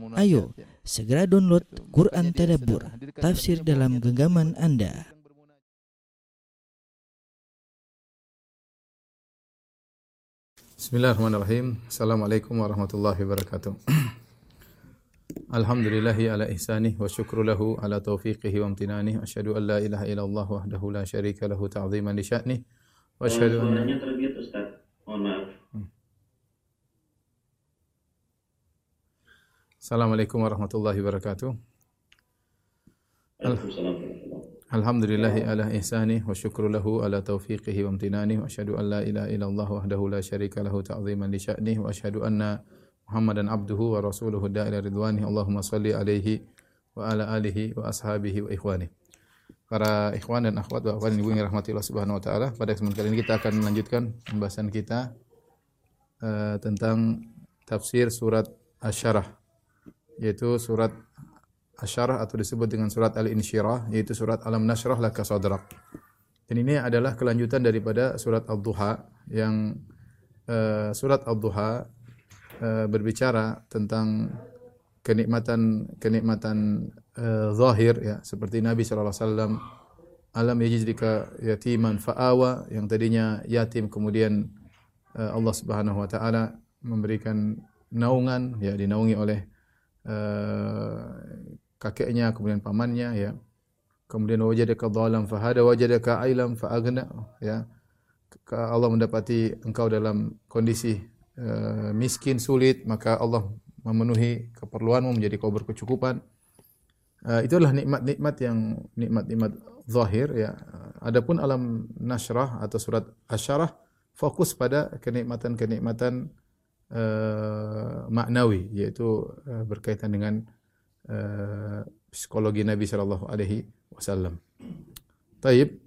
Ayo, segera download Quran Tadabbur, tafsir dalam genggaman Anda. Bismillahirrahmanirrahim. Assalamualaikum warahmatullahi wabarakatuh. Alhamdulillahi ala ihsanih wa syukru lahu ala taufiqihi wa amtinanih. Asyhadu an la ilaha illallah wahdahu la syarika lahu ta'ziman li sya'nih. Wa asyhadu anna Assalamualaikum warahmatullahi wabarakatuh. Alhamdulillahi ala ihsanih wa syukru lahu ala taufiqihi wa amtinanih. Wa asyhadu an la ilaha illallah wahdahu la syarika lahu ta'ziman li sya'nih. Wa asyhadu anna Muhammadan abduhu wa rasuluhu da'ila ridwanih. Allahumma salli alaihi wa ala alihi wa ashabihi wa ikhwanih. Para ikhwan dan akhwat wa akhwan ibu yang rahmati Allah Subhanahu wa taala, pada kesempatan kali ini kita akan melanjutkan pembahasan kita eh, tentang tafsir surat Asy-Syarah yaitu surat Asy-Syarah atau disebut dengan surat Al-Insyirah yaitu surat Alam Nashrah Laka Sadrak. Dan ini adalah kelanjutan daripada surat Ad-Duha yang eh, surat Ad-Duha eh, berbicara tentang kenikmatan kenikmatan eh, zahir ya seperti Nabi sallallahu alaihi wasallam alam yajidika yatiman fa'awa yang tadinya yatim kemudian eh, Allah Subhanahu wa taala memberikan naungan ya dinaungi oleh eh, kakeknya kemudian pamannya ya. Kemudian wajadaka dhalam fahada wajadaka ailam faaghna ya. Allah mendapati engkau dalam kondisi eh, miskin sulit maka Allah memenuhi keperluanmu menjadi kau berkecukupan. Eh, itu adalah nikmat-nikmat yang nikmat-nikmat zahir ya. Adapun alam nasrah atau surat asyarah fokus pada kenikmatan-kenikmatan eh, maknawi yaitu eh, berkaitan dengan eh, psikologi Nabi sallallahu alaihi wasallam. Taib.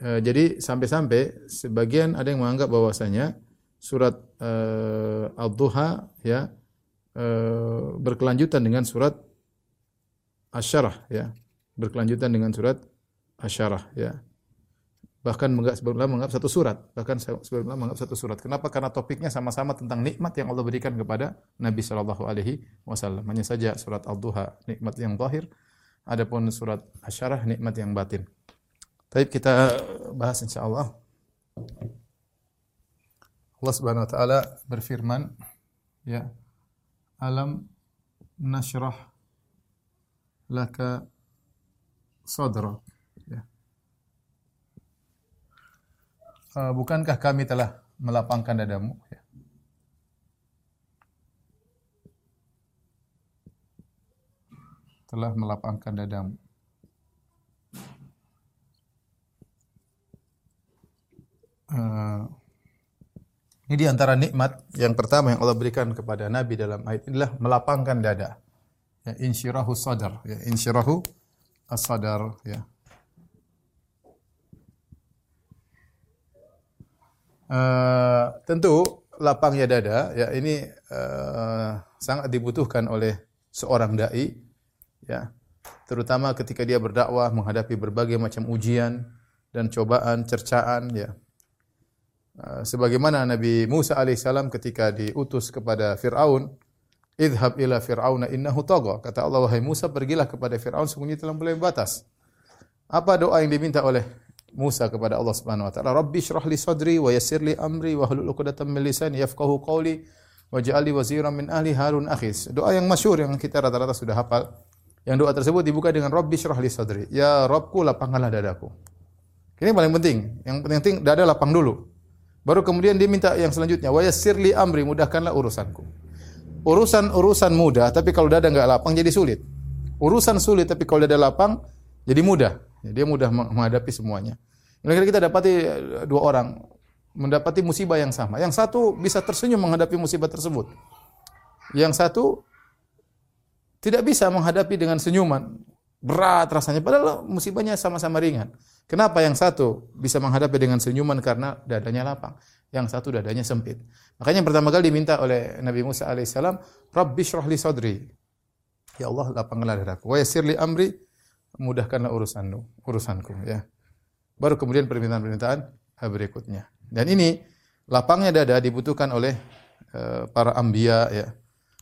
Eh, jadi sampai-sampai sebagian ada yang menganggap bahwasanya surat eh, Ad-Duha ya eh, berkelanjutan dengan surat Asyarah ya. Berkelanjutan dengan surat Asyarah ya. Bahkan sebenarnya menganggap satu surat, bahkan sebenarnya menganggap satu surat. Kenapa? Karena topiknya sama-sama tentang nikmat yang Allah berikan kepada Nabi sallallahu alaihi wasallam. Hanya saja surat Al-Duha nikmat yang zahir, adapun surat Asyarah nikmat yang batin. Baik kita bahas insyaallah. Allah Subhanahu wa taala berfirman ya alam nashrah laka sadrak ya. Uh, bukankah kami telah melapangkan dadamu ya. telah melapangkan dadamu Uh, ini di antara nikmat yang pertama yang Allah berikan kepada Nabi dalam ayat inilah melapangkan dada. Ya, insyirahu sadar, ya, insyirahu as-sadar, ya. Uh, tentu lapangnya dada, ya ini uh, sangat dibutuhkan oleh seorang dai, ya. Terutama ketika dia berdakwah menghadapi berbagai macam ujian dan cobaan, cercaan, ya. Uh, sebagaimana Nabi Musa alaihissalam ketika diutus kepada Fir'aun, Idhab ila Fir'auna innahu tagha. Kata Allah, wahai Musa, pergilah kepada Fir'aun, sungguhnya telah melampaui batas. Apa doa yang diminta oleh Musa kepada Allah Subhanahu wa taala? Rabbi shrah li sadri wa yassir li amri wa hlul 'uqdatam min lisani yafqahu qawli waj'al li waziran min ahli Harun akhis. Doa yang masyhur yang kita rata-rata sudah hafal. Yang doa tersebut dibuka dengan Rabbi shrah li sadri. Ya Rabbku lapangkanlah dadaku. Ini paling penting. Yang penting dada lapang dulu. Baru kemudian dia minta yang selanjutnya, wa yassir li amri, mudahkanlah urusanku. Urusan-urusan mudah, tapi kalau dada enggak lapang jadi sulit. Urusan sulit, tapi kalau dada lapang jadi mudah. Ya, dia mudah menghadapi semuanya. Kira-kira kita dapati eh, dua orang mendapati musibah yang sama. Yang satu bisa tersenyum menghadapi musibah tersebut. Yang satu tidak bisa menghadapi dengan senyuman. Berat rasanya padahal musibahnya sama-sama ringan. Kenapa yang satu bisa menghadapi dengan senyuman karena dadanya lapang, yang satu dadanya sempit. Makanya yang pertama kali diminta oleh Nabi Musa alaihissalam, Rabbi shrah li sadri. Ya Allah, lapangkanlah dadaku. Wa yassir li amri, mudahkanlah urusanmu, urusanku ya. Baru kemudian permintaan-permintaan berikutnya. Dan ini lapangnya dada dibutuhkan oleh uh, para ambia ya.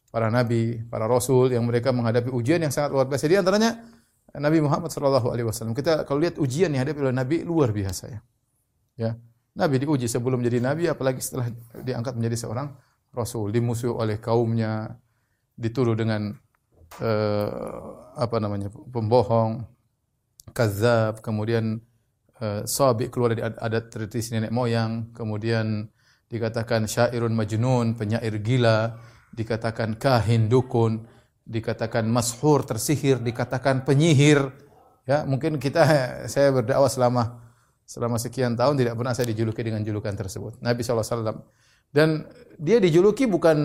para nabi, para rasul yang mereka menghadapi ujian yang sangat luar biasa. Di antaranya Nabi Muhammad sallallahu alaihi wasallam. Kita kalau lihat ujian yang dihadapi oleh nabi luar biasa ya. Ya. Nabi diuji sebelum menjadi nabi apalagi setelah diangkat menjadi seorang rasul, dimusuhi oleh kaumnya, dituduh dengan uh, apa namanya? pembohong, kazab, kemudian uh, sabi keluar dari adat tradisi nenek moyang, kemudian dikatakan syairun majnun, penyair gila, dikatakan kahin dukun, dikatakan mashur tersihir, dikatakan penyihir. Ya, mungkin kita saya berdakwah selama Selama sekian tahun tidak pernah saya dijuluki dengan julukan tersebut. Nabi SAW. Dan dia dijuluki bukan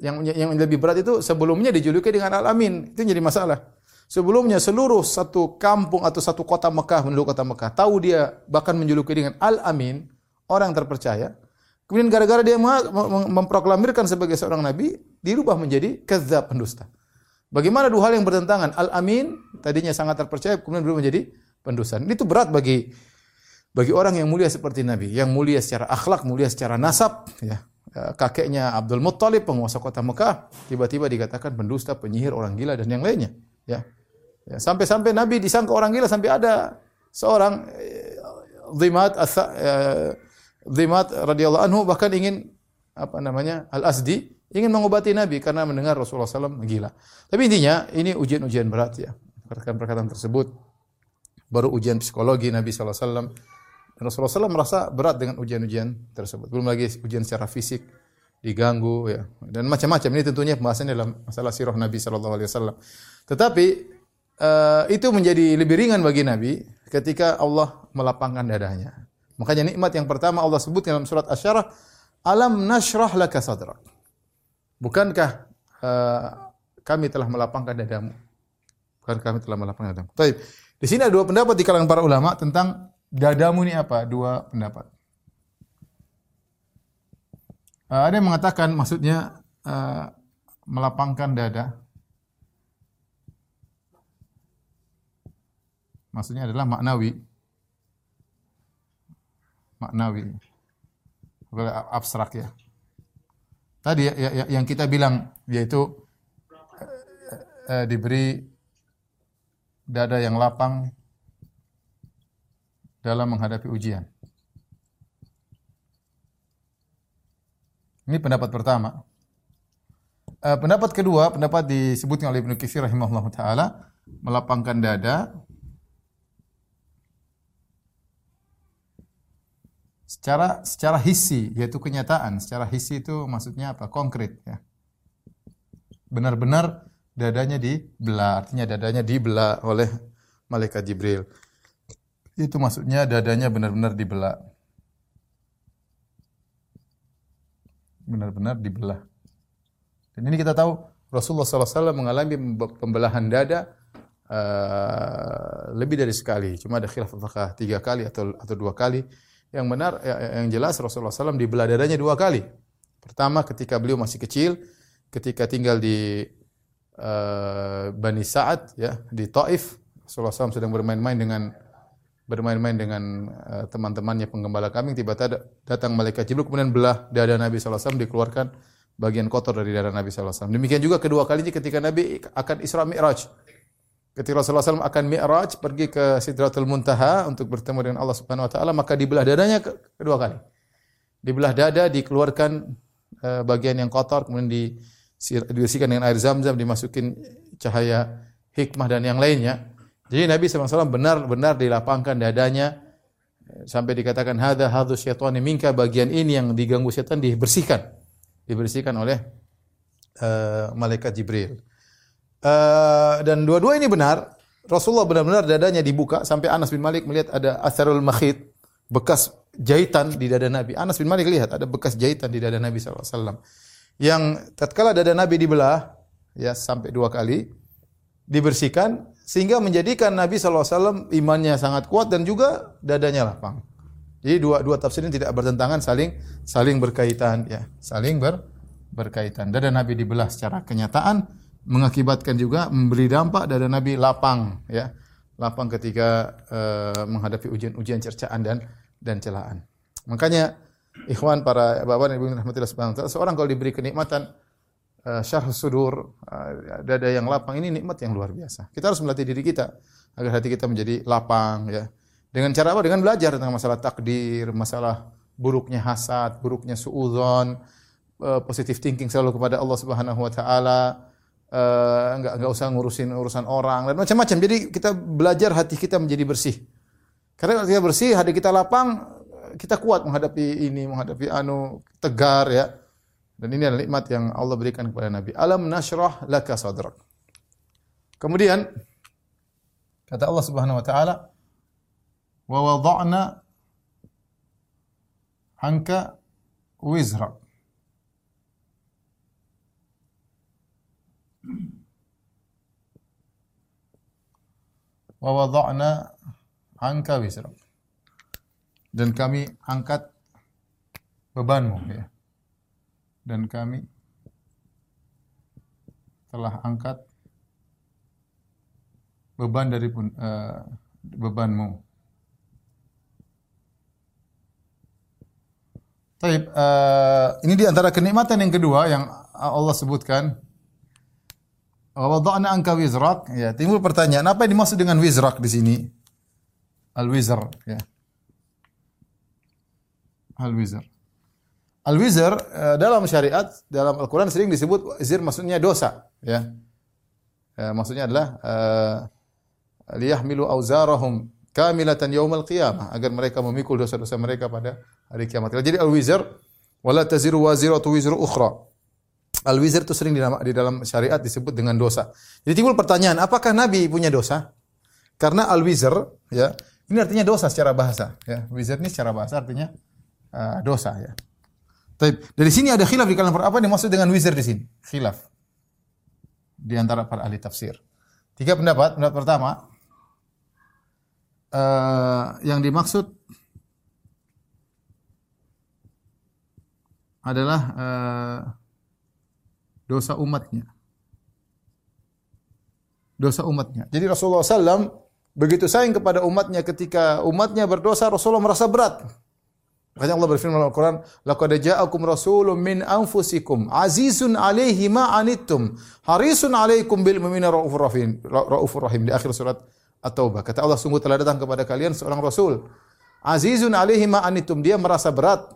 yang yang lebih berat itu sebelumnya dijuluki dengan Al-Amin. Itu jadi masalah. Sebelumnya seluruh satu kampung atau satu kota Mekah menuju kota Mekah tahu dia bahkan menjuluki dengan Al-Amin, orang terpercaya. Kemudian gara-gara dia memproklamirkan sebagai seorang nabi, dirubah menjadi kezab pendusta. Bagaimana dua hal yang bertentangan? Al-Amin tadinya sangat terpercaya, kemudian berubah menjadi pendusta. Itu berat bagi bagi orang yang mulia seperti Nabi, yang mulia secara akhlak, mulia secara nasab, ya. Ya kakeknya Abdul Muttalib, penguasa kota Mekah, tiba-tiba dikatakan pendusta, penyihir, orang gila dan yang lainnya, ya. ya sampai-sampai Nabi disangka orang gila sampai ada seorang eh, Zimat radhiyallahu anhu bahkan ingin apa namanya Al-Asdi ingin mengobati Nabi karena mendengar Rasulullah SAW gila. Tapi intinya ini ujian-ujian berat ya. Perkataan-perkataan tersebut baru ujian psikologi Nabi SAW Rasulullah SAW merasa berat dengan ujian-ujian tersebut. Belum lagi ujian secara fisik, diganggu ya dan macam-macam. Ini tentunya pembahasan dalam masalah sirah Nabi Shallallahu Alaihi Wasallam. Tetapi uh, itu menjadi lebih ringan bagi Nabi ketika Allah melapangkan dadanya. Makanya nikmat yang pertama Allah sebut dalam surat Asy-Syarah, "Alam nashrah laka sadrak." Bukankah uh, kami telah melapangkan dadamu? Bukan kami telah melapangkan dadamu. Baik. Di sini ada dua pendapat di kalangan para ulama tentang dadamu ini apa? Dua pendapat. Uh, ada yang mengatakan maksudnya uh, melapangkan dada. Maksudnya adalah maknawi. Maknawi. Abstrak ya. Tadi ya, ya, ya, yang kita bilang yaitu uh, uh, diberi dada yang lapang dalam menghadapi ujian. Ini pendapat pertama. Uh, pendapat kedua, pendapat disebutkan oleh Ibnu Katsir rahimahullah taala melapangkan dada secara secara hisi yaitu kenyataan. Secara hisi itu maksudnya apa? Konkret ya. Benar-benar dadanya dibelah, artinya dadanya dibelah oleh malaikat Jibril. Itu maksudnya dadanya benar-benar dibelah. Benar-benar dibelah. Dan ini kita tahu Rasulullah SAW mengalami pembelahan dada uh, lebih dari sekali. Cuma ada khilaf apakah tiga kali atau atau dua kali. Yang benar, ya, ya, yang jelas Rasulullah SAW dibelah dadanya dua kali. Pertama ketika beliau masih kecil, ketika tinggal di uh, Bani Sa'ad ya di Taif, Rasulullah SAW sedang bermain-main dengan bermain-main dengan uh, teman-temannya penggembala kambing tiba-tiba datang malaikat Jibril kemudian belah dada Nabi SAW dikeluarkan bagian kotor dari dada Nabi SAW. Demikian juga kedua kalinya ketika Nabi akan Isra Mi'raj. Ketika Rasulullah SAW akan Mi'raj pergi ke Sidratul Muntaha untuk bertemu dengan Allah Subhanahu wa taala maka dibelah dadanya kedua kali. Dibelah dada dikeluarkan uh, bagian yang kotor kemudian dibersihkan dengan air zam-zam dimasukin cahaya hikmah dan yang lainnya jadi Nabi SAW benar-benar dilapangkan dadanya sampai dikatakan hadza hadzu syaitani minka bagian ini yang diganggu setan dibersihkan. Dibersihkan oleh uh, malaikat Jibril. Uh, dan dua-dua ini benar. Rasulullah benar-benar dadanya dibuka sampai Anas bin Malik melihat ada asarul makhit, bekas jahitan di dada Nabi. Anas bin Malik lihat ada bekas jahitan di dada Nabi SAW. Yang tatkala dada Nabi dibelah, ya sampai dua kali, dibersihkan, sehingga menjadikan Nabi SAW imannya sangat kuat dan juga dadanya lapang. Jadi dua dua tafsir ini tidak bertentangan, saling saling berkaitan ya, saling ber, berkaitan. Dada Nabi dibelah secara kenyataan mengakibatkan juga memberi dampak dada Nabi lapang ya. Lapang ketika uh, menghadapi ujian-ujian cercaan dan dan celaan. Makanya ikhwan para bapak dan ibu rahmatillah subhanahu wa seorang kalau diberi kenikmatan syarh sudur, uh, dada yang lapang ini nikmat yang luar biasa. Kita harus melatih diri kita agar hati kita menjadi lapang ya. Dengan cara apa? Dengan belajar tentang masalah takdir, masalah buruknya hasad, buruknya suudzon, uh, positive thinking selalu kepada Allah Subhanahu wa taala. Enggak enggak usah ngurusin urusan orang dan macam-macam. Jadi kita belajar hati kita menjadi bersih. Karena kalau kita bersih, hati kita lapang, kita kuat menghadapi ini, menghadapi anu tegar ya. Dan ini adalah nikmat yang Allah berikan kepada Nabi. Alam nashrah laka sadrak. Kemudian kata Allah Subhanahu wa taala, "Wa wada'na anka wizrak." Wa wada'na anka. Dan kami angkat bebanmu ya dan kami telah angkat beban dari uh, bebanmu. Taib, uh, ini di antara kenikmatan yang kedua yang Allah sebutkan. Wada'na angka wizrak. Ya, timbul pertanyaan, apa yang dimaksud dengan wizrak di sini? Al-wizr, ya. Al-wizr. Al-wizr uh, dalam syariat dalam Al-Qur'an sering disebut zir maksudnya dosa, ya. Uh, maksudnya adalah uh, liyahmilu auzarahum kamilatan yaumal qiyamah agar mereka memikul dosa-dosa mereka pada hari kiamat. Jadi al-wizr wala taziru waziratu wizru ukhra. Al-wizr itu sering di dalam syariat disebut dengan dosa. Jadi timbul pertanyaan, apakah Nabi punya dosa? Karena al-wizr ya, ini artinya dosa secara bahasa, ya. Wizr ini secara bahasa artinya uh, dosa ya. Taib. Dari sini ada khilaf di kalangan apa yang dimaksud dengan wizard di sini? Khilaf di antara para ahli tafsir. Tiga pendapat. Pendapat pertama uh, yang dimaksud adalah uh, dosa umatnya. Dosa umatnya. Jadi Rasulullah SAW begitu sayang kepada umatnya ketika umatnya berdosa, Rasulullah merasa berat. Makanya Allah berfirman dalam Al-Quran, "Laqad ja'akum rasulun min anfusikum azizun 'alaihi ma anittum, harisun 'alaikum bil mu'minina raufur rahim." Raufur rahim di akhir surat At-Taubah. Kata Allah, sungguh telah datang kepada kalian seorang rasul. Azizun 'alaihi ma anittum, dia merasa berat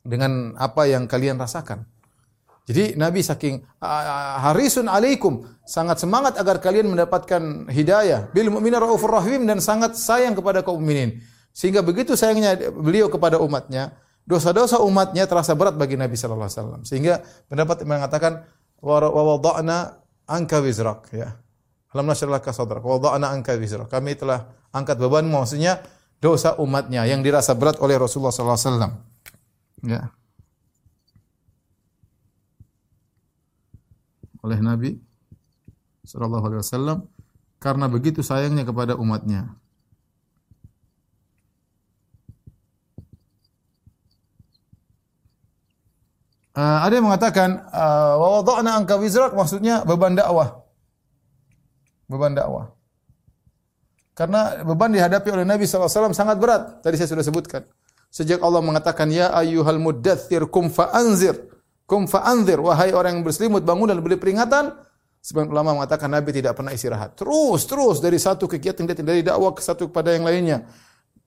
dengan apa yang kalian rasakan. Jadi Nabi saking harisun alaikum sangat semangat agar kalian mendapatkan hidayah bil mu'minina raufur rahim dan sangat sayang kepada kaum mukminin. Sehingga begitu sayangnya beliau kepada umatnya, dosa-dosa umatnya terasa berat bagi Nabi sallallahu alaihi wasallam. Sehingga pendapat mengatakan wa wada'na anka wizrak ya. Alam nasyralaka sadrak wa wada'na anka wizrak. Kami telah angkat beban maksudnya dosa umatnya yang dirasa berat oleh Rasulullah sallallahu alaihi wasallam. Ya. Oleh Nabi sallallahu alaihi wasallam karena begitu sayangnya kepada umatnya. Uh, ada yang mengatakan uh, wa wada'na anka wizrak maksudnya beban dakwah. Beban dakwah. Karena beban dihadapi oleh Nabi SAW sangat berat. Tadi saya sudah sebutkan. Sejak Allah mengatakan, Ya ayyuhal muddathir kum fa'anzir. Kum fa'anzir. Wahai orang yang berselimut, bangun dan beri peringatan. Sebagian ulama mengatakan Nabi tidak pernah istirahat. Terus, terus. Dari satu kegiatan, dari dakwah ke satu kepada yang lainnya.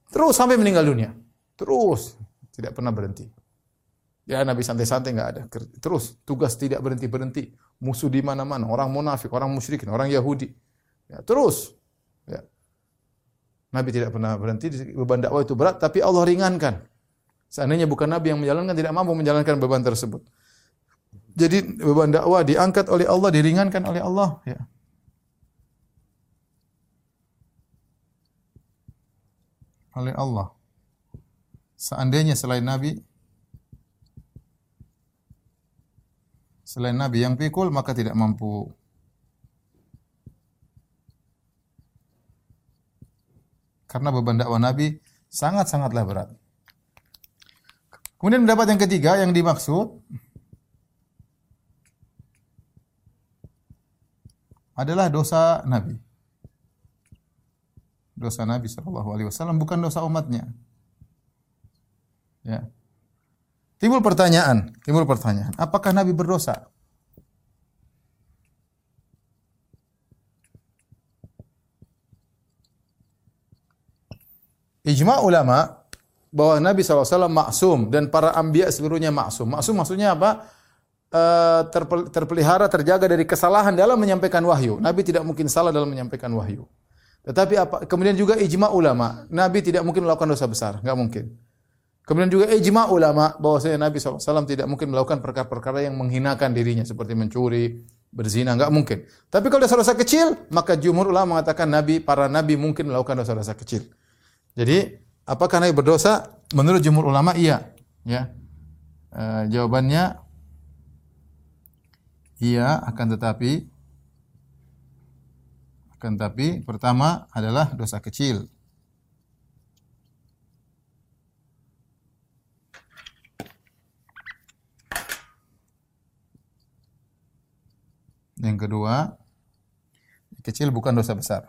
Terus sampai meninggal dunia. Terus. Tidak pernah berhenti. Ya Nabi santai-santai nggak ada. Terus tugas tidak berhenti-berhenti. Musuh di mana-mana, orang munafik, orang musyrikin, orang Yahudi. Ya, terus. Ya. Nabi tidak pernah berhenti, beban dakwah itu berat, tapi Allah ringankan. Seandainya bukan Nabi yang menjalankan, tidak mampu menjalankan beban tersebut. Jadi beban dakwah diangkat oleh Allah, diringankan oleh Allah. Ya. Oleh Allah. Seandainya selain Nabi, selain Nabi yang pikul maka tidak mampu. Karena beban dakwah Nabi sangat-sangatlah berat. Kemudian mendapat yang ketiga yang dimaksud adalah dosa Nabi. Dosa Nabi Shallallahu Alaihi Wasallam bukan dosa umatnya. Ya. Timbul pertanyaan, timbul pertanyaan, apakah Nabi berdosa? Ijma ulama bahwa Nabi SAW maksum dan para ambia seluruhnya maksum. Maksum maksudnya apa? E, terpelihara, terjaga dari kesalahan dalam menyampaikan wahyu. Nabi tidak mungkin salah dalam menyampaikan wahyu. Tetapi apa? Kemudian juga ijma ulama. Nabi tidak mungkin melakukan dosa besar. Nggak mungkin. Kemudian juga ijma ulama bahwasanya Nabi SAW tidak mungkin melakukan perkara-perkara yang menghinakan dirinya seperti mencuri, berzina, nggak mungkin. Tapi kalau dosa-dosa kecil, maka jumhur ulama mengatakan Nabi, para Nabi mungkin melakukan dosa-dosa kecil. Jadi, apakah Nabi berdosa? Menurut jumhur ulama, iya. Ya, Eh, jawabannya iya, akan tetapi akan tetapi pertama adalah dosa kecil. Yang kedua, kecil bukan dosa besar.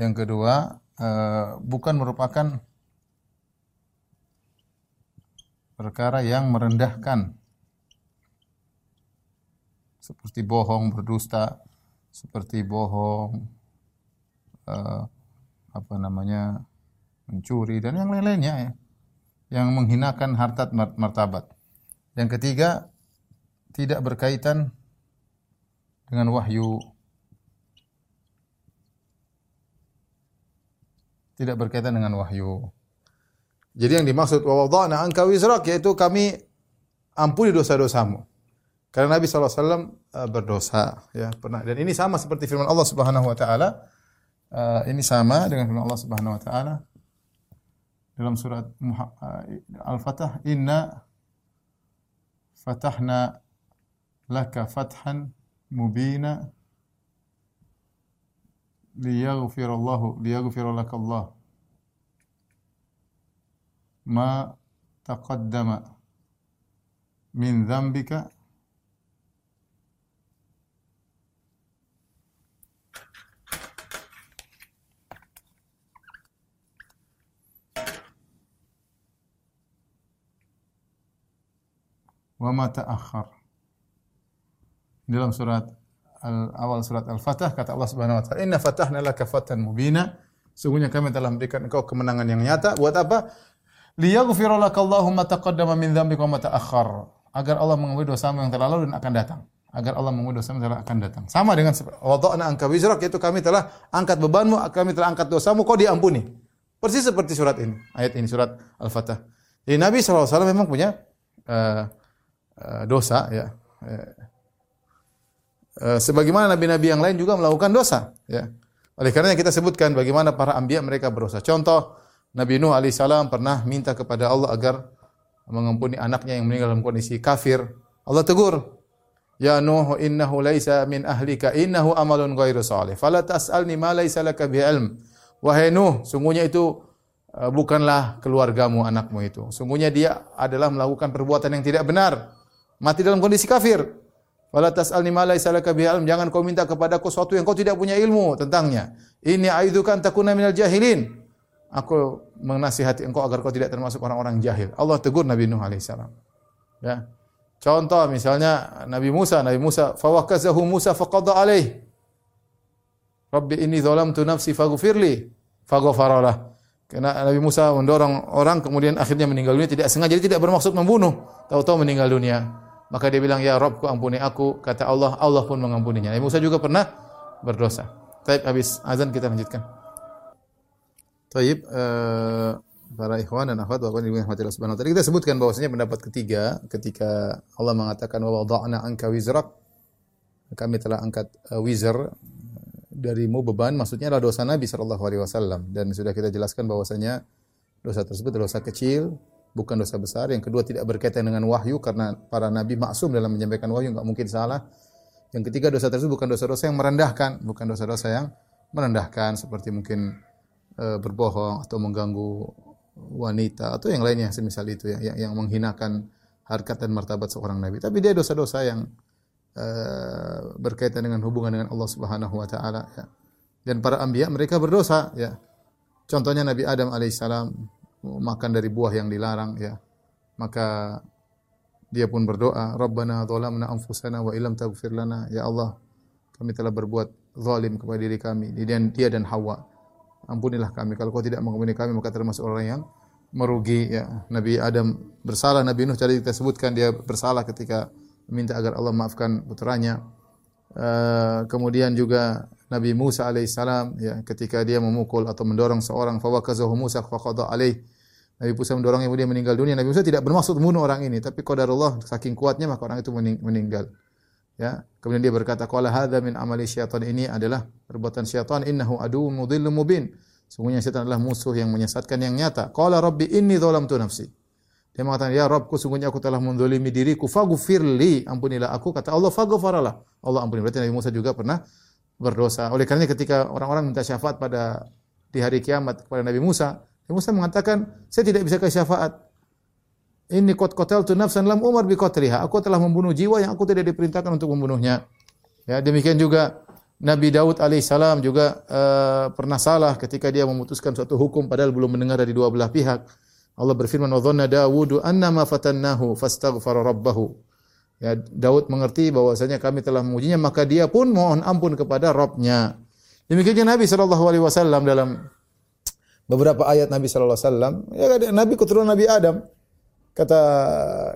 Yang kedua, eh, bukan merupakan perkara yang merendahkan seperti bohong, berdusta, seperti bohong, eh, apa namanya, mencuri dan yang lain-lainnya ya, yang menghinakan harta mar- martabat. Yang ketiga, tidak berkaitan dengan wahyu, tidak berkaitan dengan wahyu. Jadi yang dimaksud wa wada'na anka wizrak yaitu kami ampuni dosa-dosamu. Karena Nabi SAW uh, berdosa ya pernah dan ini sama seperti firman Allah Subhanahu wa taala. Uh, ini sama dengan firman Allah Subhanahu wa taala dalam surat uh, Al-Fatah inna fatahna laka fathan mubina liyaghfirallahu liyaghfira laka Allah ma taqaddama min dhanbika wa ma ta'akhkhar. Dalam surat al, awal surat Al-Fatah kata Allah Subhanahu wa taala, "Inna fatahna laka fatan mubina." Sungguhnya kami telah memberikan engkau kemenangan yang nyata. Buat apa? Liyaghfira lakallahu ma taqaddama min dzambika wa ma ta'akhkhar. Agar Allah mengampuni dosamu yang telah lalu dan akan datang. Agar Allah mengampuni dosamu yang telah akan datang. Sama dengan wada'na anka wizrak yaitu kami telah angkat bebanmu, kami telah angkat dosamu, kau diampuni. Persis seperti surat ini, ayat ini surat Al-Fatah. Jadi Nabi SAW memang punya uh, dosa ya. Uh, sebagaimana nabi-nabi yang lain juga melakukan dosa ya. Oleh karena kita sebutkan bagaimana para anbiya mereka berdosa. Contoh Nabi Nuh alaihissalam pernah minta kepada Allah agar mengampuni anaknya yang meninggal dalam kondisi kafir. Allah tegur, Ya Nuh innahu laisa min ahlika innahu amalun ghairu salih. Fala tas'alni ma laisa laka bi ilm. Wahai Nuh, sungguhnya itu bukanlah keluargamu anakmu itu. Sungguhnya dia adalah melakukan perbuatan yang tidak benar. Mati dalam kondisi kafir. Fala tas'alni ma laisa laka bi ilm. Jangan kau minta kepadaku sesuatu yang kau tidak punya ilmu tentangnya. Ini aidzuka an takuna minal jahilin. Aku menasihati engkau agar kau tidak termasuk orang-orang jahil. Allah tegur Nabi Nuh alaihissalam. Ya. Contoh misalnya Nabi Musa, Nabi Musa fawakazahu Musa faqadha alaih. Rabbi inni zalamtu nafsi faghfirli faghfaralah. Karena Nabi Musa mendorong orang kemudian akhirnya meninggal dunia tidak sengaja jadi tidak bermaksud membunuh, tahu-tahu meninggal dunia. Maka dia bilang ya Rabbku ampuni aku, kata Allah, Allah pun mengampuninya. Nabi Musa juga pernah berdosa. Baik habis azan kita lanjutkan. Taib uh, para ikhwan dan akhwat Bapak Ibu Allah Subhanahu wa taala. Kita sebutkan bahwasanya pendapat ketiga ketika Allah mengatakan wa wada'na anka wizrak kami telah angkat uh, wizr darimu beban maksudnya adalah dosa Nabi wasallam dan sudah kita jelaskan bahwasanya dosa tersebut dosa kecil bukan dosa besar. Yang kedua tidak berkaitan dengan wahyu karena para nabi maksum dalam menyampaikan wahyu enggak mungkin salah. Yang ketiga dosa tersebut bukan dosa-dosa yang merendahkan, bukan dosa-dosa yang merendahkan seperti mungkin e, berbohong atau mengganggu wanita atau yang lainnya semisal itu ya yang, yang menghinakan harkat dan martabat seorang nabi. Tapi dia dosa-dosa yang e, berkaitan dengan hubungan dengan Allah Subhanahu wa taala ya. Dan para anbiya mereka berdosa ya. Contohnya Nabi Adam alaihissalam makan dari buah yang dilarang ya. Maka dia pun berdoa, Rabbana dhalamna anfusana wa illam taghfir lana ya Allah kami telah berbuat zalim kepada diri kami, dan dia dan Hawa. Ampunilah kami kalau kau tidak mengampuni kami maka termasuk orang yang merugi ya. Nabi Adam bersalah, Nabi Nuh tadi kita sebutkan dia bersalah ketika minta agar Allah maafkan putranya. Uh, kemudian juga Nabi Musa alaihissalam ya ketika dia memukul atau mendorong seorang fawakazahu Musa faqada alaih Nabi Musa mendorongnya kemudian meninggal dunia. Nabi Musa tidak bermaksud membunuh orang ini, tapi qadarullah saking kuatnya maka orang itu meninggal. Ya. Kemudian dia berkata, "Qala hadza min amali syaitan." Ini adalah perbuatan syaitan, innahu aduwwun mudhillum mubin. Sungguhnya syaitan adalah musuh yang menyesatkan yang nyata. Qala rabbi inni dzalamtu nafsi. Dia mengatakan, "Ya Rabbku, sungguhnya aku telah mendolimi diriku, faghfirli." Ampunilah aku. Kata Allah, "Faghfaralah." Allah ampuni. Berarti Nabi Musa juga pernah berdosa. Oleh karena ketika orang-orang minta syafaat pada di hari kiamat kepada Nabi Musa, Nabi Musa mengatakan, saya tidak bisa kasih syafaat. Ini kot kotel tu nafsan lam umar bi kotriha. Aku telah membunuh jiwa yang aku tidak diperintahkan untuk membunuhnya. Ya, demikian juga Nabi Daud alaihissalam juga uh, pernah salah ketika dia memutuskan suatu hukum padahal belum mendengar dari dua belah pihak. Allah berfirman, "Wa dhanna Dawudu annama fatannahu fastaghfara rabbahu." Ya, Daud mengerti bahwasanya kami telah mengujinya, maka dia pun mohon ampun kepada Rabbnya. Demikian Nabi sallallahu alaihi wasallam dalam beberapa ayat Nabi sallallahu alaihi wasallam, ya Nabi keturunan Nabi Adam. Kata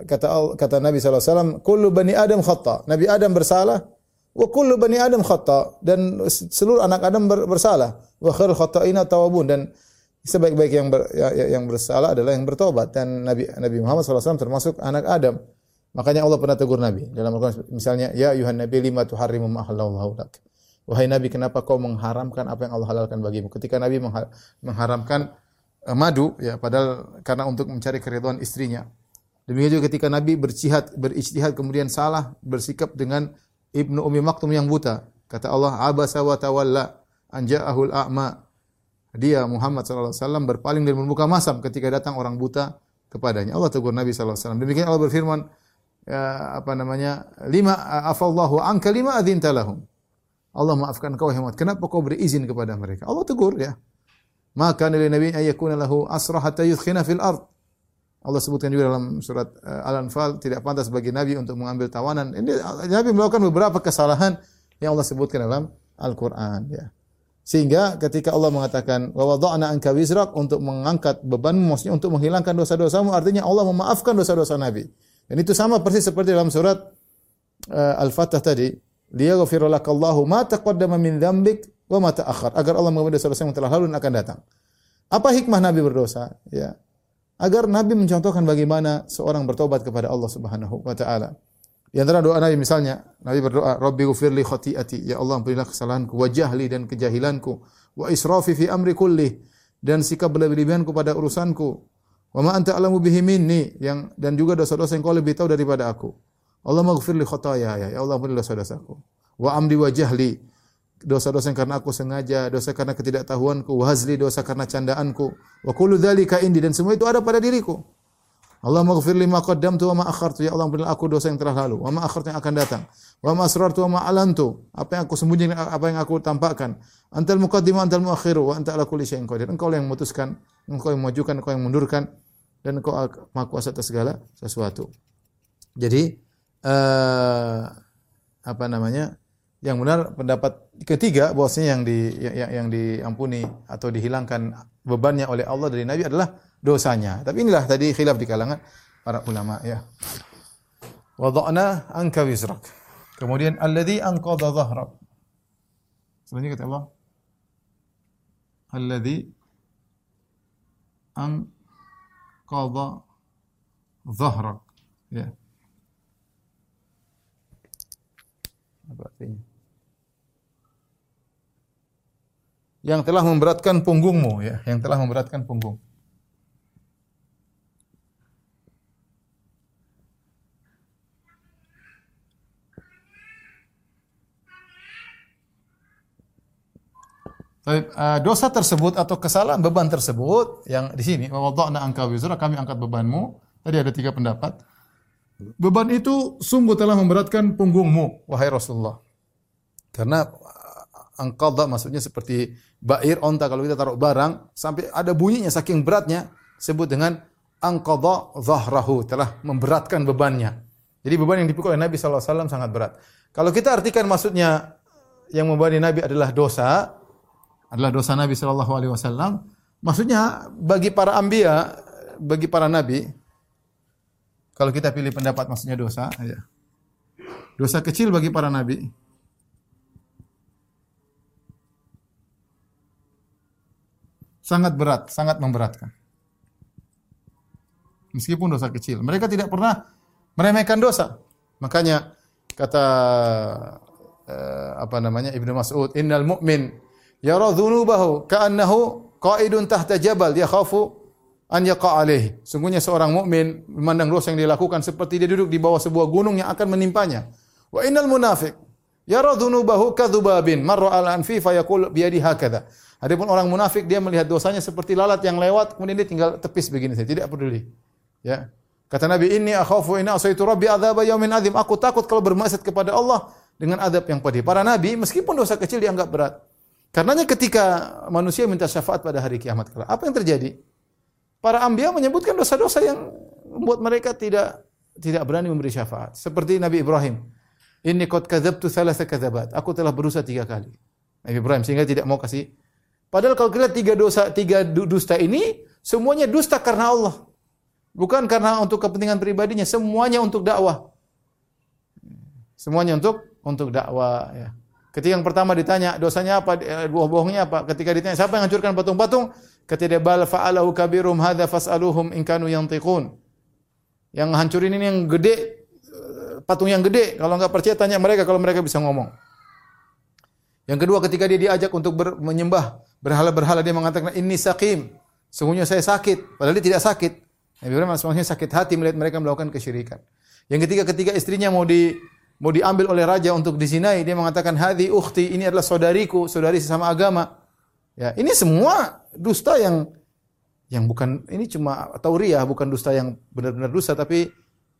kata kata Nabi sallallahu alaihi wasallam, "Kullu bani Adam khata." Nabi Adam bersalah, wa kullu bani Adam khata dan seluruh anak Adam bersalah. Wa khairul khata'ina tawabun dan sebaik-baik yang ber, ya, ya, yang bersalah adalah yang bertobat dan Nabi Nabi Muhammad SAW termasuk anak Adam. Makanya Allah pernah tegur Nabi dalam Al-Quran misalnya ya ayuhan nabi lima tuharrimu ma lak. Wahai Nabi, kenapa kau mengharamkan apa yang Allah halalkan bagimu? Ketika Nabi mengharamkan uh, madu, ya, padahal karena untuk mencari keridhaan istrinya. Demikian juga ketika Nabi berjihad, berijtihad kemudian salah bersikap dengan Ibnu Umi Maktum yang buta. Kata Allah, abasa wa tawalla anja'ahul a'ma. Dia Muhammad sallallahu alaihi wasallam berpaling dan membuka masam ketika datang orang buta kepadanya. Allah tegur Nabi sallallahu alaihi wasallam. Demikian Allah berfirman, ya, apa namanya? Lima afallahu anka lima adzinta lahum. Allah maafkan kau hemat. Kenapa kau berizin kepada mereka? Allah tegur ya. Maka nabi nabi ayakuna lahu asra hatta yudkhina fil ard. Allah sebutkan juga dalam surat uh, Al-Anfal tidak pantas bagi nabi untuk mengambil tawanan. Ini nabi melakukan beberapa kesalahan yang Allah sebutkan dalam Al-Qur'an ya. Sehingga ketika Allah mengatakan wa wada'na anka wizrak untuk mengangkat bebanmu maksudnya untuk menghilangkan dosa-dosamu artinya Allah memaafkan dosa-dosa Nabi. Dan itu sama persis seperti dalam surat uh, Al-Fatah tadi liyaghfira lakallahu ma taqaddama min dzambik wa ma ta'akhkhar agar Allah mengampuni dosa-dosa yang telah lalu dan akan datang. Apa hikmah Nabi berdosa? Ya. Agar Nabi mencontohkan bagaimana seorang bertobat kepada Allah Subhanahu wa taala. Di antara doa Nabi misalnya, Nabi berdoa, "Rabbi ghfirli khati'ati." Ya Allah, ampunilah kesalahanku, wa jahli dan kejahilanku, wa israfi fi amri kulli dan sikap berlebihanku pada urusanku. Wa ma anta alamu bihi minni yang dan juga dosa-dosa yang kau lebih tahu daripada aku. Allah maghfir li khotoya ya Allah ampuni dosa-dosaku. Wa amdi wa jahli dosa-dosa yang karena aku sengaja, dosa karena ketidaktahuanku, wa hazli dosa karena candaanku, wa kullu dzalika indi dan semua itu ada pada diriku. Allah maghfir lima qaddamtu wa ma akhartu ya Allah ampunilah aku dosa yang telah lalu, wa ma akhartu yang akan datang. Wa ma asrartu wa ma alantu, apa yang aku sembunyikan, apa yang aku tampakkan. Antal muqaddimu antal muakhiru wa anta ala kulli syai'in qadir. Engkau yang memutuskan, engkau yang memajukan, engkau yang mundurkan dan engkau maha kuasa atas segala sesuatu. Jadi uh, apa namanya? Yang benar pendapat ketiga bahwasanya yang di yang, yang diampuni atau dihilangkan bebannya oleh Allah dari Nabi adalah dosanya. Tapi inilah tadi khilaf di kalangan para ulama ya. Wada'na anka wizrak. Kemudian alladhi anqadha dhahrak. Selanjutnya kata Allah alladhi anqadha dhahrak. Ya. Apa artinya? Yang telah memberatkan punggungmu ya, yang telah memberatkan punggung. Dosa tersebut atau kesalahan beban tersebut yang di sini wada'na angka wizra kami angkat bebanmu. Tadi ada tiga pendapat. Beban itu sungguh telah memberatkan punggungmu, wahai Rasulullah. Karena uh, angkadha maksudnya seperti bair onta kalau kita taruh barang sampai ada bunyinya saking beratnya sebut dengan angkadha zahrahu telah memberatkan bebannya. Jadi beban yang dipikul oleh Nabi SAW sangat berat. Kalau kita artikan maksudnya yang membebani Nabi adalah dosa, adalah dosa Nabi Shallallahu Alaihi Wasallam. Maksudnya bagi para ambia, bagi para nabi, kalau kita pilih pendapat maksudnya dosa, ya. dosa kecil bagi para nabi. Sangat berat, sangat memberatkan. Meskipun dosa kecil, mereka tidak pernah meremehkan dosa. Makanya kata uh, apa namanya Ibnu Mas'ud, "Innal mu'min yara dzunubahu ka'annahu qa'idun tahta jabal yakhafu an yaqa alaihi. Sungguhnya seorang mukmin memandang dosa yang dilakukan seperti dia duduk di bawah sebuah gunung yang akan menimpanya. Wa innal munafiq yara dzunubahu kadzubabin marra al anfi fa yaqul bi yadi hakadha. Adapun orang munafik dia melihat dosanya seperti lalat yang lewat kemudian dia tinggal tepis begini saja, tidak peduli. Ya. Kata Nabi, "Inni akhafu in asaitu rabbi adzab yaumin adzim." Aku takut kalau bermaksiat kepada Allah dengan adab yang pedih. Para nabi meskipun dosa kecil dianggap berat. Karenanya ketika manusia minta syafaat pada hari kiamat kelak, apa yang terjadi? Para ambia menyebutkan dosa-dosa yang membuat mereka tidak tidak berani memberi syafaat. Seperti Nabi Ibrahim. Ini qad kadzabtu thalatha kadzabat. Aku telah berusaha tiga kali. Nabi Ibrahim sehingga tidak mau kasih. Padahal kalau kita tiga dosa, tiga dusta ini semuanya dusta karena Allah. Bukan karena untuk kepentingan pribadinya, semuanya untuk dakwah. Semuanya untuk untuk dakwah ya. Ketika yang pertama ditanya dosanya apa, eh, buah bohongnya apa? Ketika ditanya siapa yang hancurkan patung-patung? Ketika dia bal fa'alahu kabirum hadza fas'aluhum in kanu yantiqun. Yang hancurin ini yang gede eh, patung yang gede. Kalau enggak percaya tanya mereka kalau mereka bisa ngomong. Yang kedua ketika dia diajak untuk ber, menyembah berhala-berhala dia mengatakan ini sakim. Sungguhnya saya sakit, padahal dia tidak sakit. Nabi Ibrahim maksudnya sakit hati melihat mereka melakukan kesyirikan. Yang ketiga ketika istrinya mau di mau diambil oleh raja untuk dizinai, dia mengatakan hadhi ukhti, ini adalah saudariku, saudari sesama agama. Ya, ini semua dusta yang yang bukan ini cuma tauriah, bukan dusta yang benar-benar dusta tapi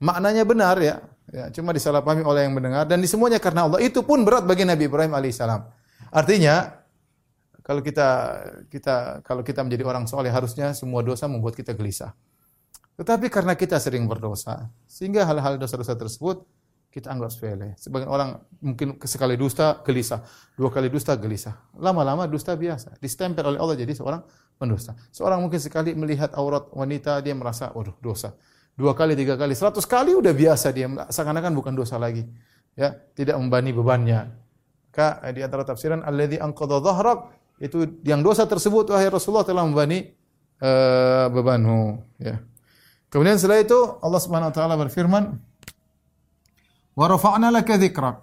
maknanya benar ya. Ya, cuma disalahpahami oleh yang mendengar dan di semuanya karena Allah. Itu pun berat bagi Nabi Ibrahim alaihissalam. Artinya kalau kita kita kalau kita menjadi orang soleh harusnya semua dosa membuat kita gelisah. Tetapi karena kita sering berdosa, sehingga hal-hal dosa-dosa tersebut kita anggap sepele. Sebagian orang mungkin sekali dusta gelisah, dua kali dusta gelisah. Lama-lama dusta biasa, distempel oleh Allah jadi seorang pendusta. Seorang mungkin sekali melihat aurat wanita dia merasa, waduh dosa. Dua kali, tiga kali, seratus kali udah biasa dia, seakan-akan bukan dosa lagi. Ya, tidak membani bebannya. Ka di antara tafsiran alladzi anqadha dhahrak itu yang dosa tersebut wahai Rasulullah telah membani uh, bebanmu, ya. Kemudian setelah itu Allah Subhanahu wa taala berfirman, Wa rafa'na laka dzikrak.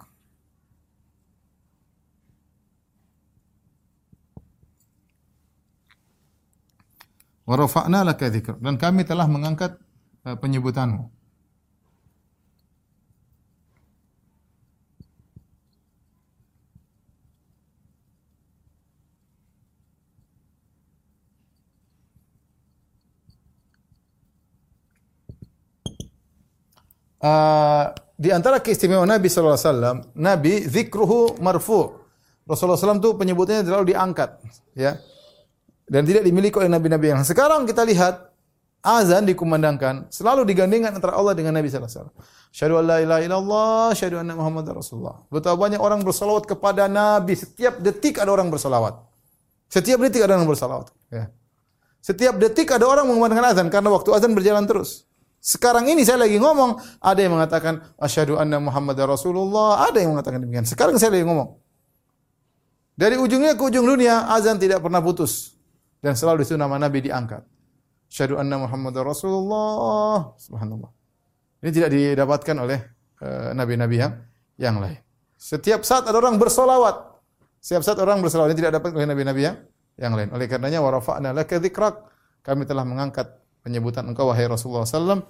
Wa rafa'na laka dan kami telah mengangkat uh, penyebutanmu. Uh, di antara keistimewaan Nabi sallallahu alaihi wasallam, Nabi zikruhu marfu. Rasulullah SAW itu penyebutannya selalu diangkat, ya. Dan tidak dimiliki oleh nabi-nabi yang sekarang kita lihat azan dikumandangkan selalu digandingkan antara Allah dengan Nabi sallallahu alaihi wasallam. Syahadu an la ilaha illallah, syahadu anna Muhammadar Rasulullah. Betapa banyak orang bersalawat kepada Nabi, setiap detik ada orang bersalawat. Setiap detik ada orang bersalawat, ya. Setiap detik ada orang mengumandangkan azan karena waktu azan berjalan terus. Sekarang ini saya lagi ngomong, ada yang mengatakan asyhadu anna Muhammad Rasulullah, ada yang mengatakan demikian. Sekarang saya lagi ngomong. Dari ujungnya ke ujung dunia azan tidak pernah putus dan selalu di nama Nabi diangkat. Asyhadu anna Muhammad Rasulullah. Subhanallah. Ini tidak didapatkan oleh uh, nabi-nabi yang yang lain. Setiap saat ada orang bersolawat. Setiap saat orang bersolawat ini tidak dapat oleh nabi-nabi yang yang lain. Oleh karenanya warafa'na laka dzikrak. Kami telah mengangkat penyebutan engkau wahai Rasulullah SAW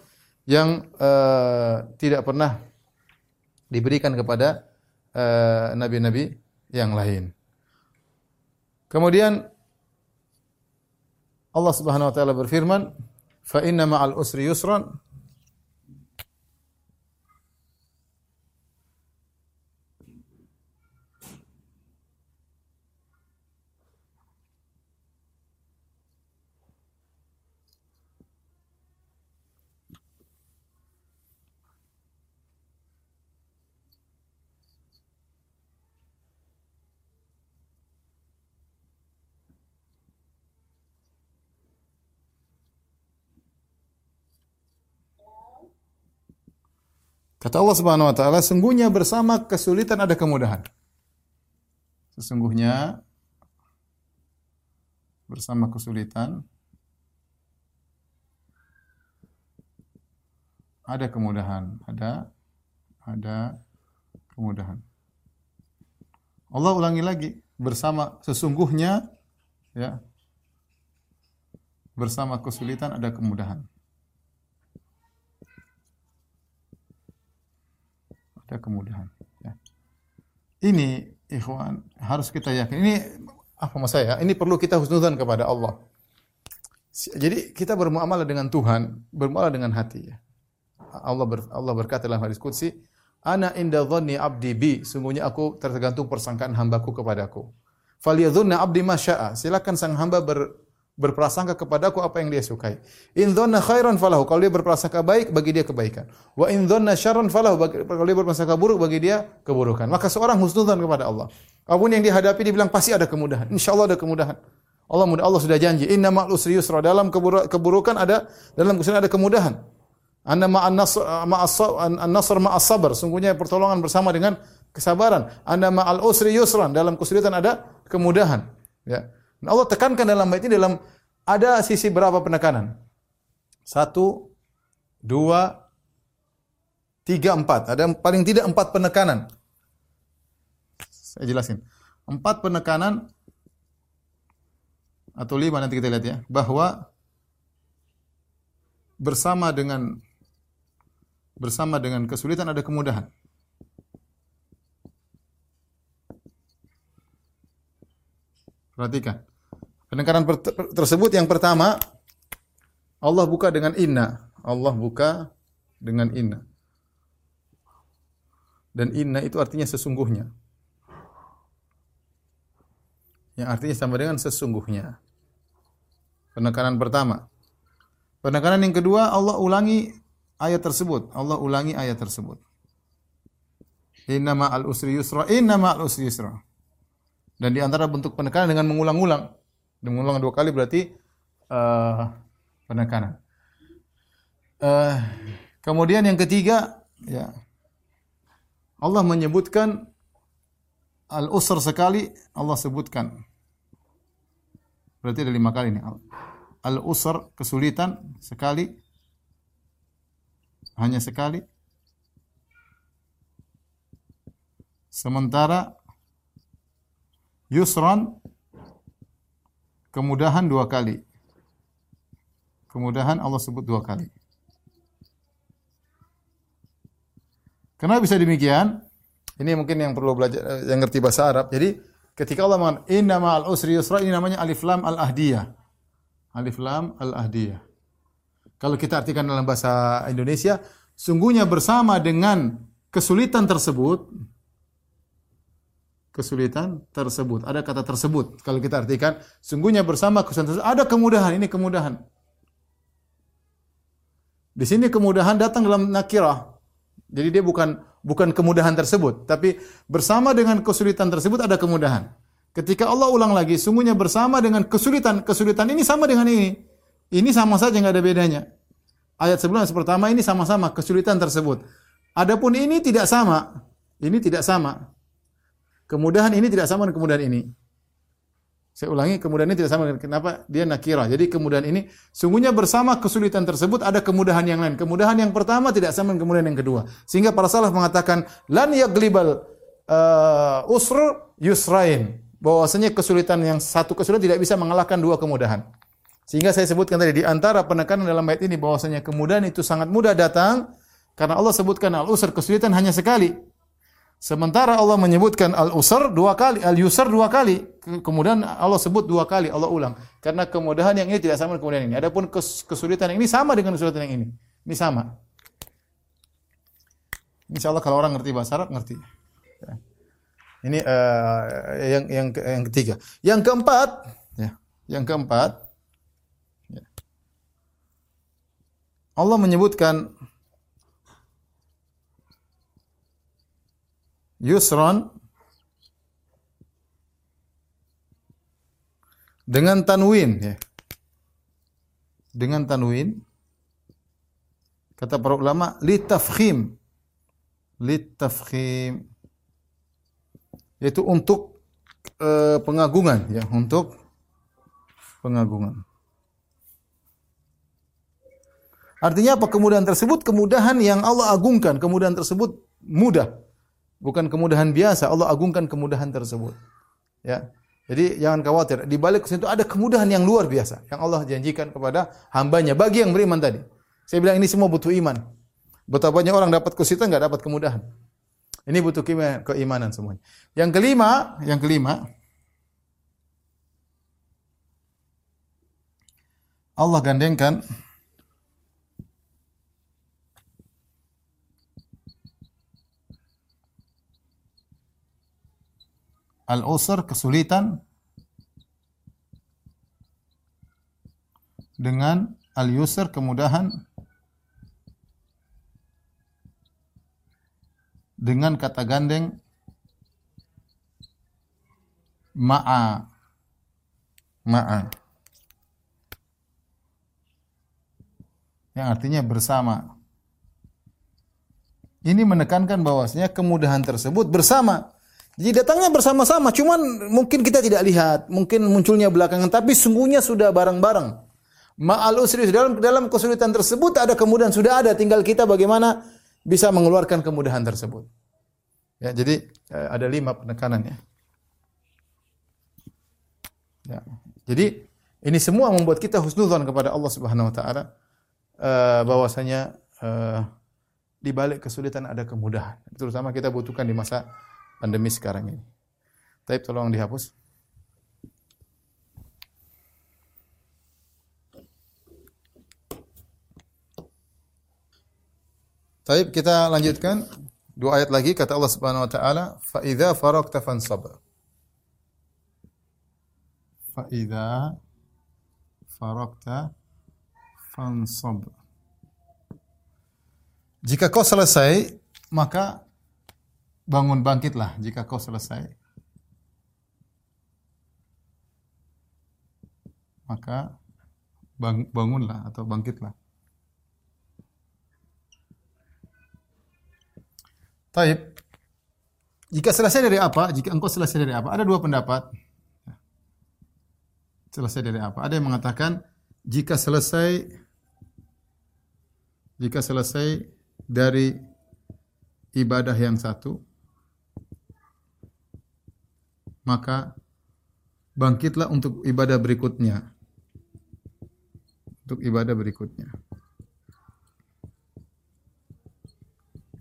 yang uh, tidak pernah diberikan kepada eh, nabi-nabi uh, yang lain. Kemudian Allah Subhanahu wa taala berfirman, "Fa inna ma'al usri yusran." Kata Allah Subhanahu wa taala, sungguhnya bersama kesulitan ada kemudahan. Sesungguhnya bersama kesulitan ada kemudahan, ada ada kemudahan. Allah ulangi lagi bersama sesungguhnya ya bersama kesulitan ada kemudahan. Ada kemudahan ya. Ini ikhwan harus kita yakin. Ini apa maksud saya? Ini perlu kita husnudzan kepada Allah. Jadi kita bermuamalah dengan Tuhan, bermuamalah dengan hati ya. Allah ber, Allah berkata dalam hadis qudsi, "Ana inda dhanni abdi bi." Sungguhnya aku tergantung persangkaan hambaku kepadaku. Falyadhunna abdi masya'a. Silakan sang hamba ber, berprasangka kepadaku apa yang dia sukai. In dhanna khairan falahu. Kalau dia berprasangka baik bagi dia kebaikan. Wa in dhanna syarran falahu. Kalau dia berprasangka buruk bagi dia keburukan. Maka seorang husnudzan kepada Allah. Apa pun yang dihadapi dia bilang pasti ada kemudahan. Insyaallah ada kemudahan. Allah mudah Allah sudah janji, inna ma'al yusra. Dalam keburukan ada dalam kesulitan ada kemudahan. Anna ma'an nasr ma'as sabar. Sungguhnya pertolongan bersama dengan kesabaran. Anna ma'al usri yusran. Dalam kesulitan ada kemudahan. Ya. Allah tekankan dalam ayat ini dalam ada sisi berapa penekanan? Satu, dua, tiga, empat. Ada paling tidak empat penekanan. Saya jelasin. Empat penekanan atau lima nanti kita lihat ya. Bahwa bersama dengan bersama dengan kesulitan ada kemudahan. Perhatikan. Penekanan tersebut yang pertama Allah buka dengan inna. Allah buka dengan inna. Dan inna itu artinya sesungguhnya. Yang artinya sama dengan sesungguhnya. Penekanan pertama. Penekanan yang kedua Allah ulangi ayat tersebut. Allah ulangi ayat tersebut. Inna ma'al usri yusra, inna ma'al usri yusra. Dan di antara bentuk penekanan dengan mengulang-ulang. Mengulang dua kali berarti uh, penekanan. Uh, kemudian yang ketiga, ya Allah menyebutkan al-usr sekali, Allah sebutkan. Berarti ada lima kali nih. Al-usr kesulitan sekali, hanya sekali. Sementara yusran kemudahan dua kali. Kemudahan Allah sebut dua kali. Kenapa bisa demikian? Ini mungkin yang perlu belajar yang ngerti bahasa Arab. Jadi ketika Allah mengatakan inna ma'al usri yusra ini namanya alif lam al ahdiyah. Alif lam al ahdiyah. Kalau kita artikan dalam bahasa Indonesia, sungguhnya bersama dengan kesulitan tersebut, kesulitan tersebut. Ada kata tersebut. Kalau kita artikan, sungguhnya bersama kesulitan tersebut, ada kemudahan. Ini kemudahan. Di sini kemudahan datang dalam nakirah. Jadi dia bukan bukan kemudahan tersebut, tapi bersama dengan kesulitan tersebut ada kemudahan. Ketika Allah ulang lagi, sungguhnya bersama dengan kesulitan, kesulitan ini sama dengan ini. Ini sama saja nggak ada bedanya. Ayat sebelumnya pertama ini sama-sama kesulitan tersebut. Adapun ini tidak sama. Ini tidak sama. Kemudahan ini tidak sama dengan kemudahan ini. Saya ulangi, kemudahan ini tidak sama dengan kenapa dia nakirah. Jadi kemudahan ini sungguhnya bersama kesulitan tersebut ada kemudahan yang lain. Kemudahan yang pertama tidak sama dengan kemudahan yang kedua. Sehingga para salaf mengatakan lan yaglibal uh, usr yusrain. Bahwasanya kesulitan yang satu kesulitan tidak bisa mengalahkan dua kemudahan. Sehingga saya sebutkan tadi di antara penekanan dalam ayat ini bahwasanya kemudahan itu sangat mudah datang karena Allah sebutkan al-usr kesulitan hanya sekali. Sementara Allah menyebutkan al-usr dua kali, al-yusr dua kali. Kemudian Allah sebut dua kali, Allah ulang. Karena kemudahan yang ini tidak sama dengan kemudahan ini. Adapun kesulitan yang ini sama dengan kesulitan yang ini. Ini sama. Insya Allah kalau orang ngerti bahasa Arab, ngerti. Ya. Ini uh, yang yang yang ketiga. Yang keempat, ya. Yang keempat, ya. Allah menyebutkan yusran dengan tanwin ya. Dengan tanwin kata para ulama li tafkhim litafkhim yaitu untuk eh, pengagungan ya, untuk pengagungan. Artinya apa kemudahan tersebut? Kemudahan yang Allah agungkan. Kemudahan tersebut mudah. Bukan kemudahan biasa. Allah agungkan kemudahan tersebut. Ya. Jadi jangan khawatir. Di balik itu ada kemudahan yang luar biasa yang Allah janjikan kepada hambanya bagi yang beriman tadi. Saya bilang ini semua butuh iman. Betapa banyak orang dapat kesulitan nggak dapat kemudahan. Ini butuh keimanan semuanya. Yang kelima, yang kelima, Allah gandengkan al-usr kesulitan dengan al-yusr kemudahan dengan kata gandeng ma'a ma'a yang artinya bersama. Ini menekankan bahwasanya kemudahan tersebut bersama. Jadi datangnya bersama-sama, cuman mungkin kita tidak lihat, mungkin munculnya belakangan, tapi sungguhnya sudah bareng-bareng. Ma'al usri dalam dalam kesulitan tersebut ada kemudahan sudah ada, tinggal kita bagaimana bisa mengeluarkan kemudahan tersebut. Ya, jadi eh, ada lima penekanan ya. Jadi ini semua membuat kita husnudzon kepada Allah Subhanahu wa taala uh, bahwasanya uh, di balik kesulitan ada kemudahan. Terutama kita butuhkan di masa pandemi sekarang ini. Tapi tolong dihapus. Taib kita lanjutkan dua ayat lagi kata Allah Subhanahu wa taala fa idza faraqta fansab. Fa idza fansab. Jika kau selesai maka bangun bangkitlah jika kau selesai. Maka bang, bangunlah atau bangkitlah. Taib. Jika selesai dari apa? Jika engkau selesai dari apa? Ada dua pendapat. Selesai dari apa? Ada yang mengatakan jika selesai jika selesai dari ibadah yang satu maka bangkitlah untuk ibadah berikutnya. Untuk ibadah berikutnya.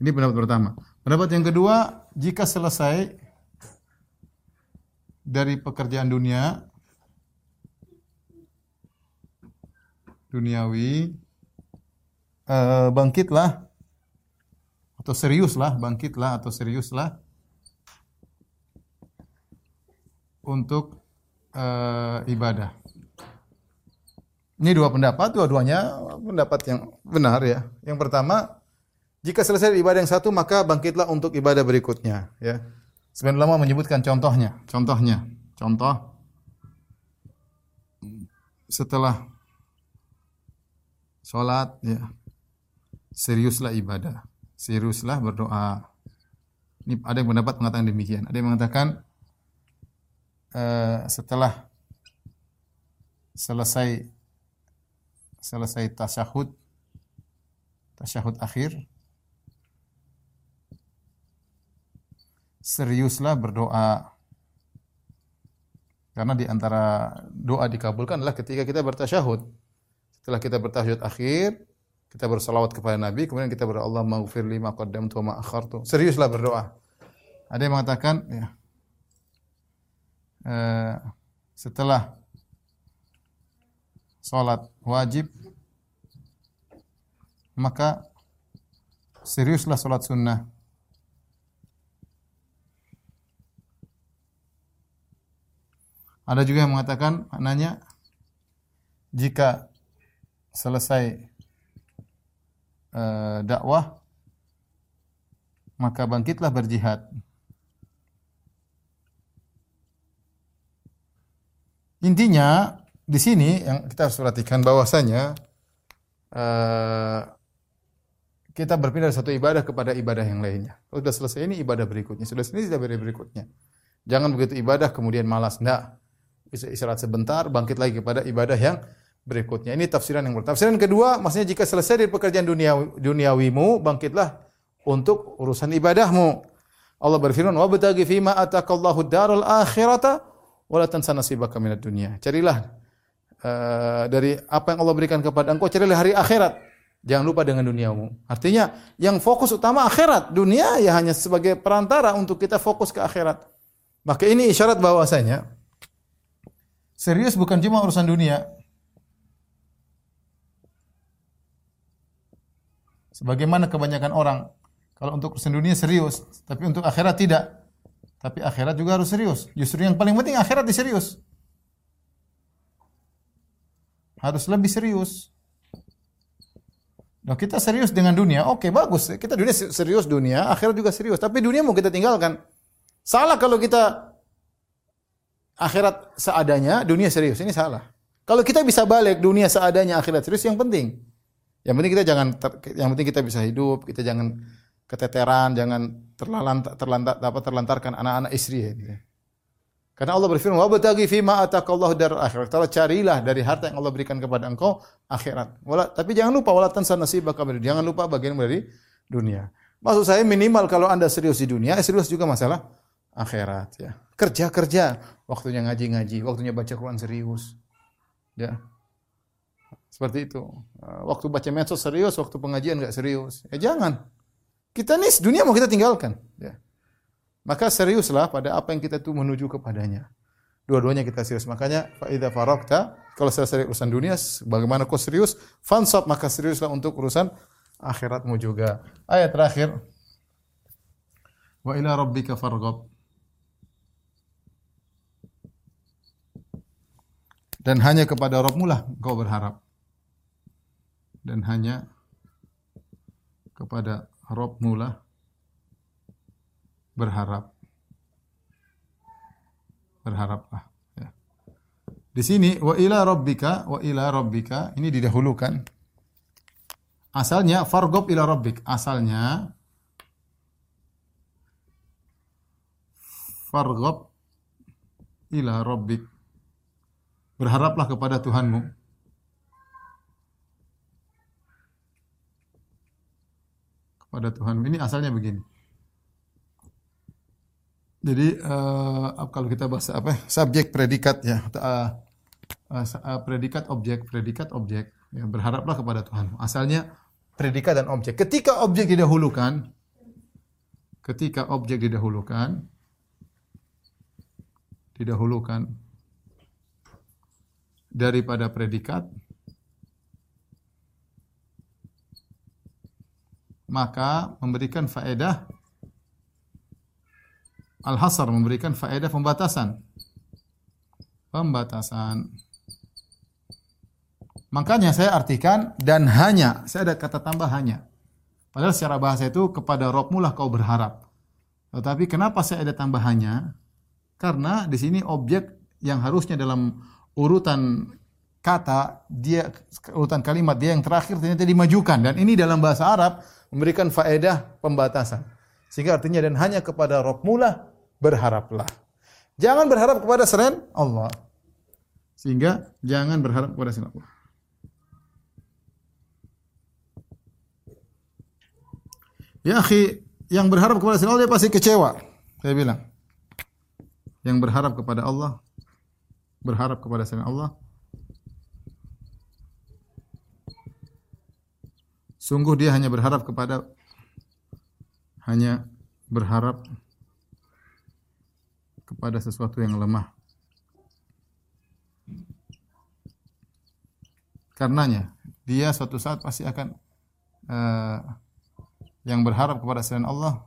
Ini pendapat pertama. Pendapat yang kedua, jika selesai dari pekerjaan dunia duniawi eh, bangkitlah atau seriuslah, bangkitlah atau seriuslah untuk uh, ibadah. Ini dua pendapat, dua-duanya pendapat yang benar ya. Yang pertama, jika selesai ibadah yang satu maka bangkitlah untuk ibadah berikutnya ya. Sebenarnya lama menyebutkan contohnya, contohnya, contoh setelah sholat ya seriuslah ibadah, seriuslah berdoa. Ini ada yang pendapat mengatakan demikian, ada yang mengatakan uh, setelah selesai selesai tasyahud tasyahud akhir seriuslah berdoa. Karena di antara doa dikabulkan adalah ketika kita bertasyahud. Setelah kita bertasyahud akhir kita bersalawat kepada Nabi kemudian kita berdoa Allah maghfir li ma qaddamtu wa ma akhartu. Seriuslah berdoa. Ada yang mengatakan ya Eh, setelah sholat wajib maka seriuslah sholat sunnah. Ada juga yang mengatakan maknanya jika selesai uh, dakwah maka bangkitlah berjihad. Intinya di sini yang kita harus perhatikan bahwasanya uh, kita berpindah dari satu ibadah kepada ibadah yang lainnya. Kalau sudah selesai ini ibadah berikutnya, sudah selesai ibadah berikutnya. Jangan begitu ibadah kemudian malas. Bisa istirahat sebentar, bangkit lagi kepada ibadah yang berikutnya. Ini tafsiran yang pertama. Tafsiran kedua, maksudnya jika selesai dari pekerjaan dunia duniawimu, bangkitlah untuk urusan ibadahmu. Allah berfirman, "Wa bataghi fima atakallahu daral akhirata wa la tansa nasibaka minad dunya." Carilah uh, dari apa yang Allah berikan kepada engkau, carilah hari akhirat Jangan lupa dengan duniamu. Artinya yang fokus utama akhirat. Dunia ya hanya sebagai perantara untuk kita fokus ke akhirat. Maka ini isyarat bahwasanya serius bukan cuma urusan dunia. Sebagaimana kebanyakan orang kalau untuk urusan dunia serius, tapi untuk akhirat tidak. Tapi akhirat juga harus serius. Justru yang paling penting akhirat diserius. Harus lebih serius. Nah, kita serius dengan dunia, oke okay, bagus. Kita dunia serius dunia, akhirat juga serius. Tapi dunia mau kita tinggalkan. Salah kalau kita akhirat seadanya, dunia serius. Ini salah. Kalau kita bisa balik dunia seadanya, akhirat serius yang penting. Yang penting kita jangan yang penting kita bisa hidup, kita jangan keteteran, jangan terlantar, terlantar, apa terlantarkan anak-anak istri ya. Gitu. Karena Allah berfirman, "Wa bataghi fi ma atakallahu dar akhirat." Kalau carilah dari harta yang Allah berikan kepada engkau akhirat. Wala, tapi jangan lupa wala tansa nasibaka Jangan lupa bagian dari dunia. Maksud saya minimal kalau Anda serius di dunia, eh, serius juga masalah akhirat ya. Kerja-kerja, waktunya ngaji-ngaji, waktunya baca Quran serius. Ya. Seperti itu. Waktu baca medsos serius, waktu pengajian enggak serius. Ya jangan. Kita nih dunia mau kita tinggalkan, ya. Maka seriuslah pada apa yang kita tuh menuju kepadanya. Dua-duanya kita serius. Makanya faida farokta, kalau selesai urusan dunia, bagaimana kau serius? Fansop, maka seriuslah untuk urusan akhiratmu juga. Ayat terakhir. Wa ila rabbika farghab. Dan hanya kepada Rabbmu lah kau berharap. Dan hanya kepada Rabbmu lah berharap. Berharaplah. Ya. Di sini wa ila rabbika wa ila rabbika ini didahulukan. Asalnya fargob ila rabbik. Asalnya fargob ila rabbik. Berharaplah kepada Tuhanmu. Kepada Tuhanmu. Ini asalnya begini. Jadi uh, kalau kita bahas apa subjek predikat ya uh, uh, predikat objek predikat objek ya, berharaplah kepada Tuhan. Asalnya predikat dan objek. Ketika objek didahulukan ketika objek didahulukan didahulukan daripada predikat maka memberikan faedah Al-Hasar memberikan faedah pembatasan. Pembatasan. Makanya saya artikan dan hanya. Saya ada kata tambah hanya. Padahal secara bahasa itu kepada Rob mulah kau berharap. Tetapi kenapa saya ada tambahannya? Karena di sini objek yang harusnya dalam urutan kata dia urutan kalimat dia yang terakhir ternyata dimajukan dan ini dalam bahasa Arab memberikan faedah pembatasan. Sehingga artinya dan hanya kepada Rob mulah berharaplah. Jangan berharap kepada selain Allah. Sehingga jangan berharap kepada selain Allah. Ya akhi, yang berharap kepada selain Allah dia pasti kecewa. Saya bilang. Yang berharap kepada Allah, berharap kepada selain Allah, sungguh dia hanya berharap kepada hanya berharap kepada sesuatu yang lemah. Karenanya, dia suatu saat pasti akan uh, yang berharap kepada selain Allah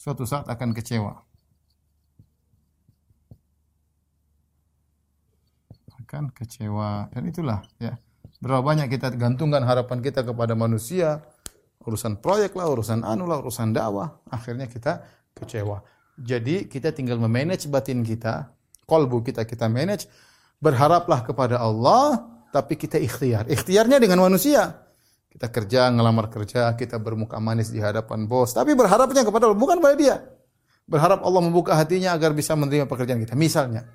suatu saat akan kecewa. Akan kecewa. Dan itulah ya. Berapa banyak kita gantungkan harapan kita kepada manusia, urusan proyek lah, urusan anu lah, urusan dakwah, akhirnya kita kecewa. Jadi kita tinggal memanage batin kita, kolbu kita kita manage, berharaplah kepada Allah, tapi kita ikhtiar. Ikhtiarnya dengan manusia. Kita kerja, ngelamar kerja, kita bermuka manis di hadapan bos, tapi berharapnya kepada Allah, bukan pada dia. Berharap Allah membuka hatinya agar bisa menerima pekerjaan kita. Misalnya,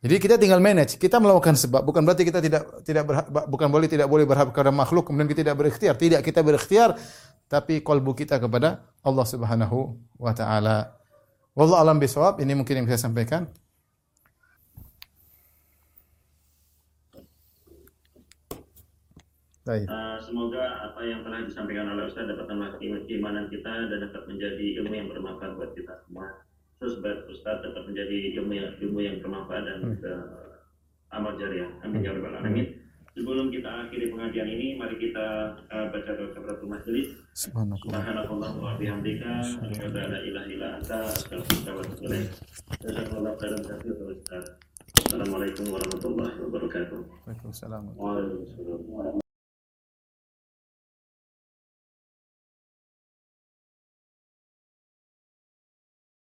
jadi kita tinggal manage, kita melakukan sebab, bukan berarti kita tidak tidak berha- bukan boleh tidak boleh berharap kepada makhluk kemudian kita tidak berikhtiar. Tidak, kita berikhtiar tapi kalbu kita kepada Allah Subhanahu wa taala. Wallahu alam bisawab, ini mungkin yang saya sampaikan. Baik. Uh, semoga apa yang telah disampaikan oleh Ustaz dapat menambah keimanan kita dan dapat menjadi ilmu yang bermanfaat buat kita semua. Terus Ustaz dapat menjadi ilmu yang ilmu yang bermanfaat dan uh, amal jariah. Amin ya rabbal alamin. Sebelum kita akhiri pengajian ini, mari kita uh, baca doa kafaratul majelis. Subhanakallah wa bihamdika asyhadu an la ilaha illa anta astaghfiruka wa atubu ilaik. Jazakallahu khairan katsiran Ustaz. Assalamualaikum warahmatullahi wabarakatuh. Waalaikumsalam. Waalaikumsalam.